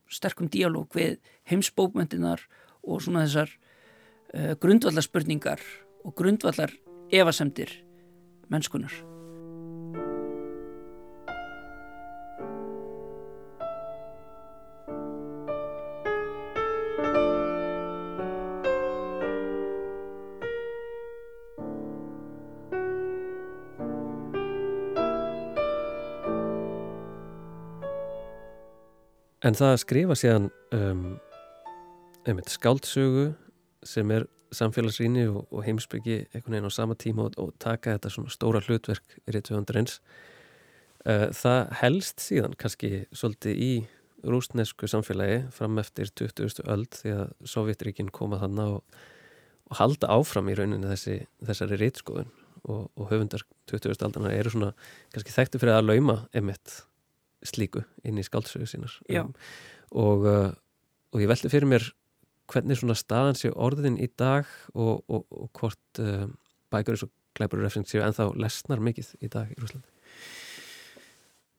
sterkum díalóg við heimsbókmyndinar og svona þessar uh, grundvallarspurningar og grundvallar evasemdir mennskunar. En það að skrifa síðan um, einmitt skáldsögu sem er samfélagsrýni og, og heimsbyggi einhvern veginn á sama tíma og, og taka þetta svona stóra hlutverk í réttuðandurins uh, það helst síðan kannski svolítið í rúsnesku samfélagi fram eftir 20. öld því að Sovjetríkin koma þannig og, og halda áfram í rauninni þessi, þessari réttskoðun og höfundar 20. aldana eru svona kannski þekktu fyrir að lauma einmitt slíku inn í skáldsögu sínar. Um, og, uh, og ég veldi fyrir mér hvernig svona staðan séu orðin í dag og, og, og hvort uh, bækur eins og refsing séu ennþá lesnar mikið í dag í Rúslandi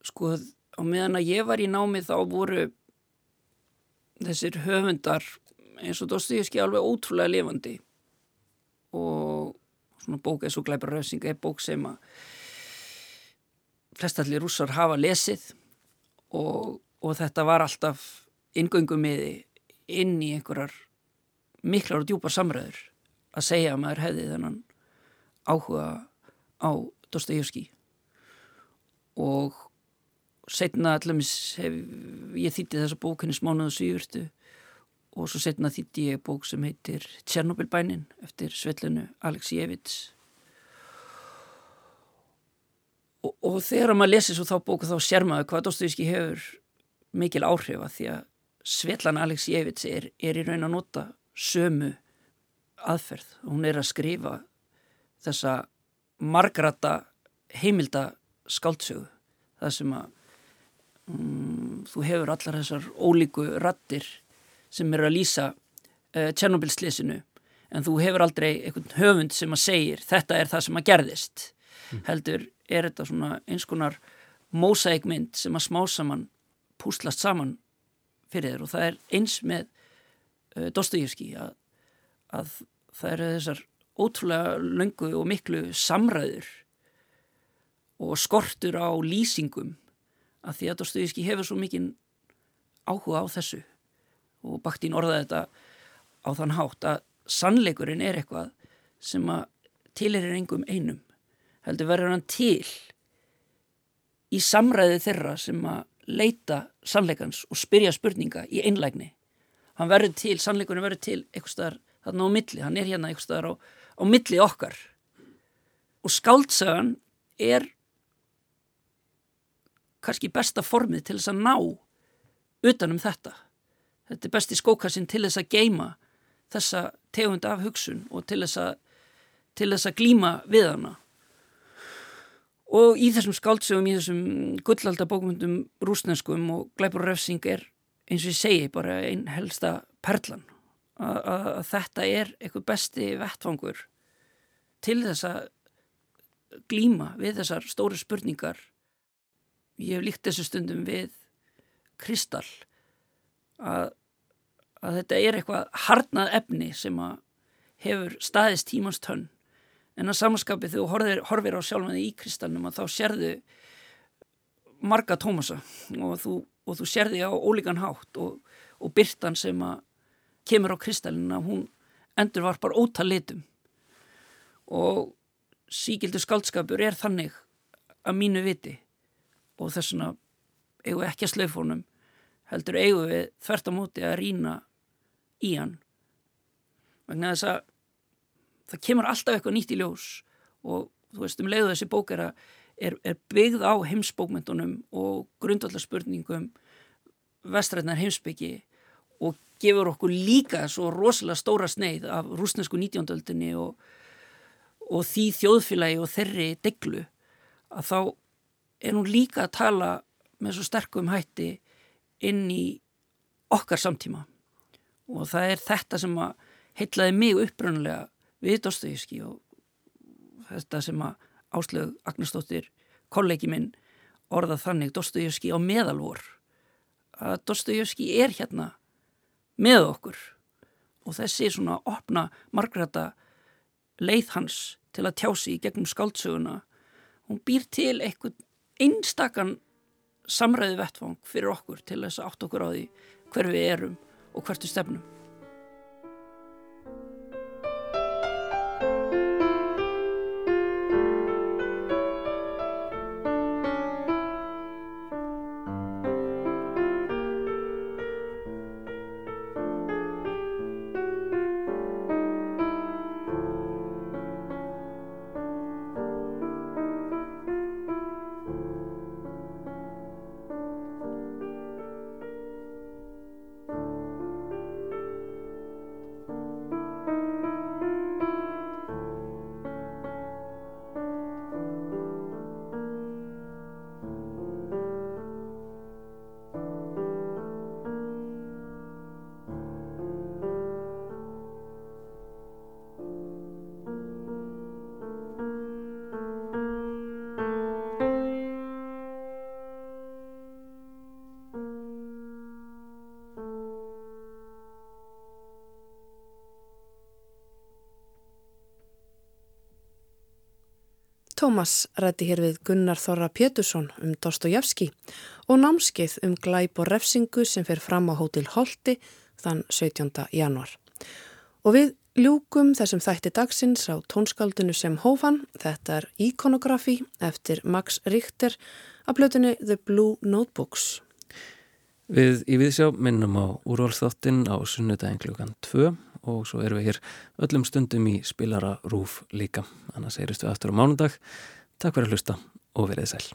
Sko á meðan að ég var í námi þá voru þessir höfundar eins og Dostoyevski alveg ótrúlega lifandi. Og svona bók eins og glæpur og refsing er bók sem að flestallir rússar hafa lesið og, og þetta var alltaf ingöngum með inn í einhverjar miklar og djúpar samræður að segja að maður hefði þennan áhuga á Dostoyevski og setna allumis hef ég þýtti þessa bókinni smánuðu svífurtu og svo setna þýtti ég bók sem heitir Tjernobilbænin eftir Svetlunu Aleksijevits og, og þegar maður lesi svo þá bóku þá sér maður hvað Dostoyevski hefur mikil áhrif að því að Svetlan Aleksijevits er, er í raun að nota sömu aðferð hún er að skrifa þessa margrata heimilda skáldsögu það sem að um, þú hefur allar þessar ólíku rattir sem eru að lýsa uh, Tjernobyl-slísinu en þú hefur aldrei einhvern höfund sem að segir þetta er það sem að gerðist mm. heldur er þetta svona eins konar mósækmynd sem að smá saman púslast saman fyrir þér. Og það er eins með uh, Dostoyevski að, að það eru þessar ótrúlega löngu og miklu samræður og skortur á lýsingum að því að Dostoyevski hefur svo mikinn áhuga á þessu og Baktín orðaði þetta á þann hátt að sannleikurinn er eitthvað sem að tilir er engum einum heldur verður hann til í samræði þeirra sem að leita sannleikans og spyrja spurninga í einlægni. Hann verður til, sannleikurinn verður til eitthvað staðar þarna á milli, hann er hérna eitthvað staðar á, á milli okkar. Og skáldsagan er kannski besta formið til þess að ná utanum þetta. Þetta er besti skókassin til þess að geima þessa tegund af hugsun og til þess að, til þess að glíma við hana og í þessum skáldsögum, í þessum gullaldabókmyndum rúsneskum og glæpur refsing er eins og ég segi bara einn helsta perlan. Að þetta er eitthvað besti vettfangur til þess að glíma við þessar stóru spurningar. Ég hef líkt þessu stundum við kristall að, að þetta er eitthvað harnað efni sem að hefur staðist tímans tönn en að samanskapið þegar þú horfir, horfir á sjálfnaði í kristallnum að þá sérðu marga tómasa og þú, og þú sérði á ólíkan hátt og, og byrtan sem að kemur á kristallin að hún endur var bara ótal litum. Og síkildu skaldskapur er þannig að mínu viti og þessuna eigum við ekki að slöfónum heldur eigum við þvert á móti að rína í hann. Vegna þess að það kemur alltaf eitthvað nýtt í ljós og þú veist um leiðu þessi bók er, er, er byggð á heimsbókmyndunum og grundvallarspurningum vestrætnar heimsbyggi og gefur okkur líka svo rosalega stóra sneið af rúsnesku 19. öldinni og, og því þjóðfélagi og þeirri deglu að þá er hún líka að tala með svo sterkum hætti inn í okkar samtíma og það er þetta sem að heitlaði mig upprönnulega við Dostoyevski og þetta sem að Áslög Agnarsdóttir kollegi minn orðað þannig Dostoyevski á meðalvor að Dostoyevski er hérna með okkur og þessi svona opna margrata leið hans til að tjási í gegnum skáldsöguna hún býr til eitthvað einstakann samræði vettfang fyrir okkur til þess að átt okkur á því hver við erum og hvertu stefnum. Tómas rætti hér við Gunnar Þorra Pétursson um Dostojevski og námskeið um glæp og refsingu sem fer fram á Hótel Holti þann 17. januar. Og við ljúkum þessum þætti dagsins á tónskaldinu sem hófan, þetta er Iconografi eftir Max Richter að blötunni The Blue Notebooks. Við í viðsjá minnum á úrvalþáttinn á sunnudagin klukkan 2 og svo erum við hér öllum stundum í spilara rúf líka. Annars heyrist við aftur á mánundag. Takk fyrir að hlusta og verið sæl.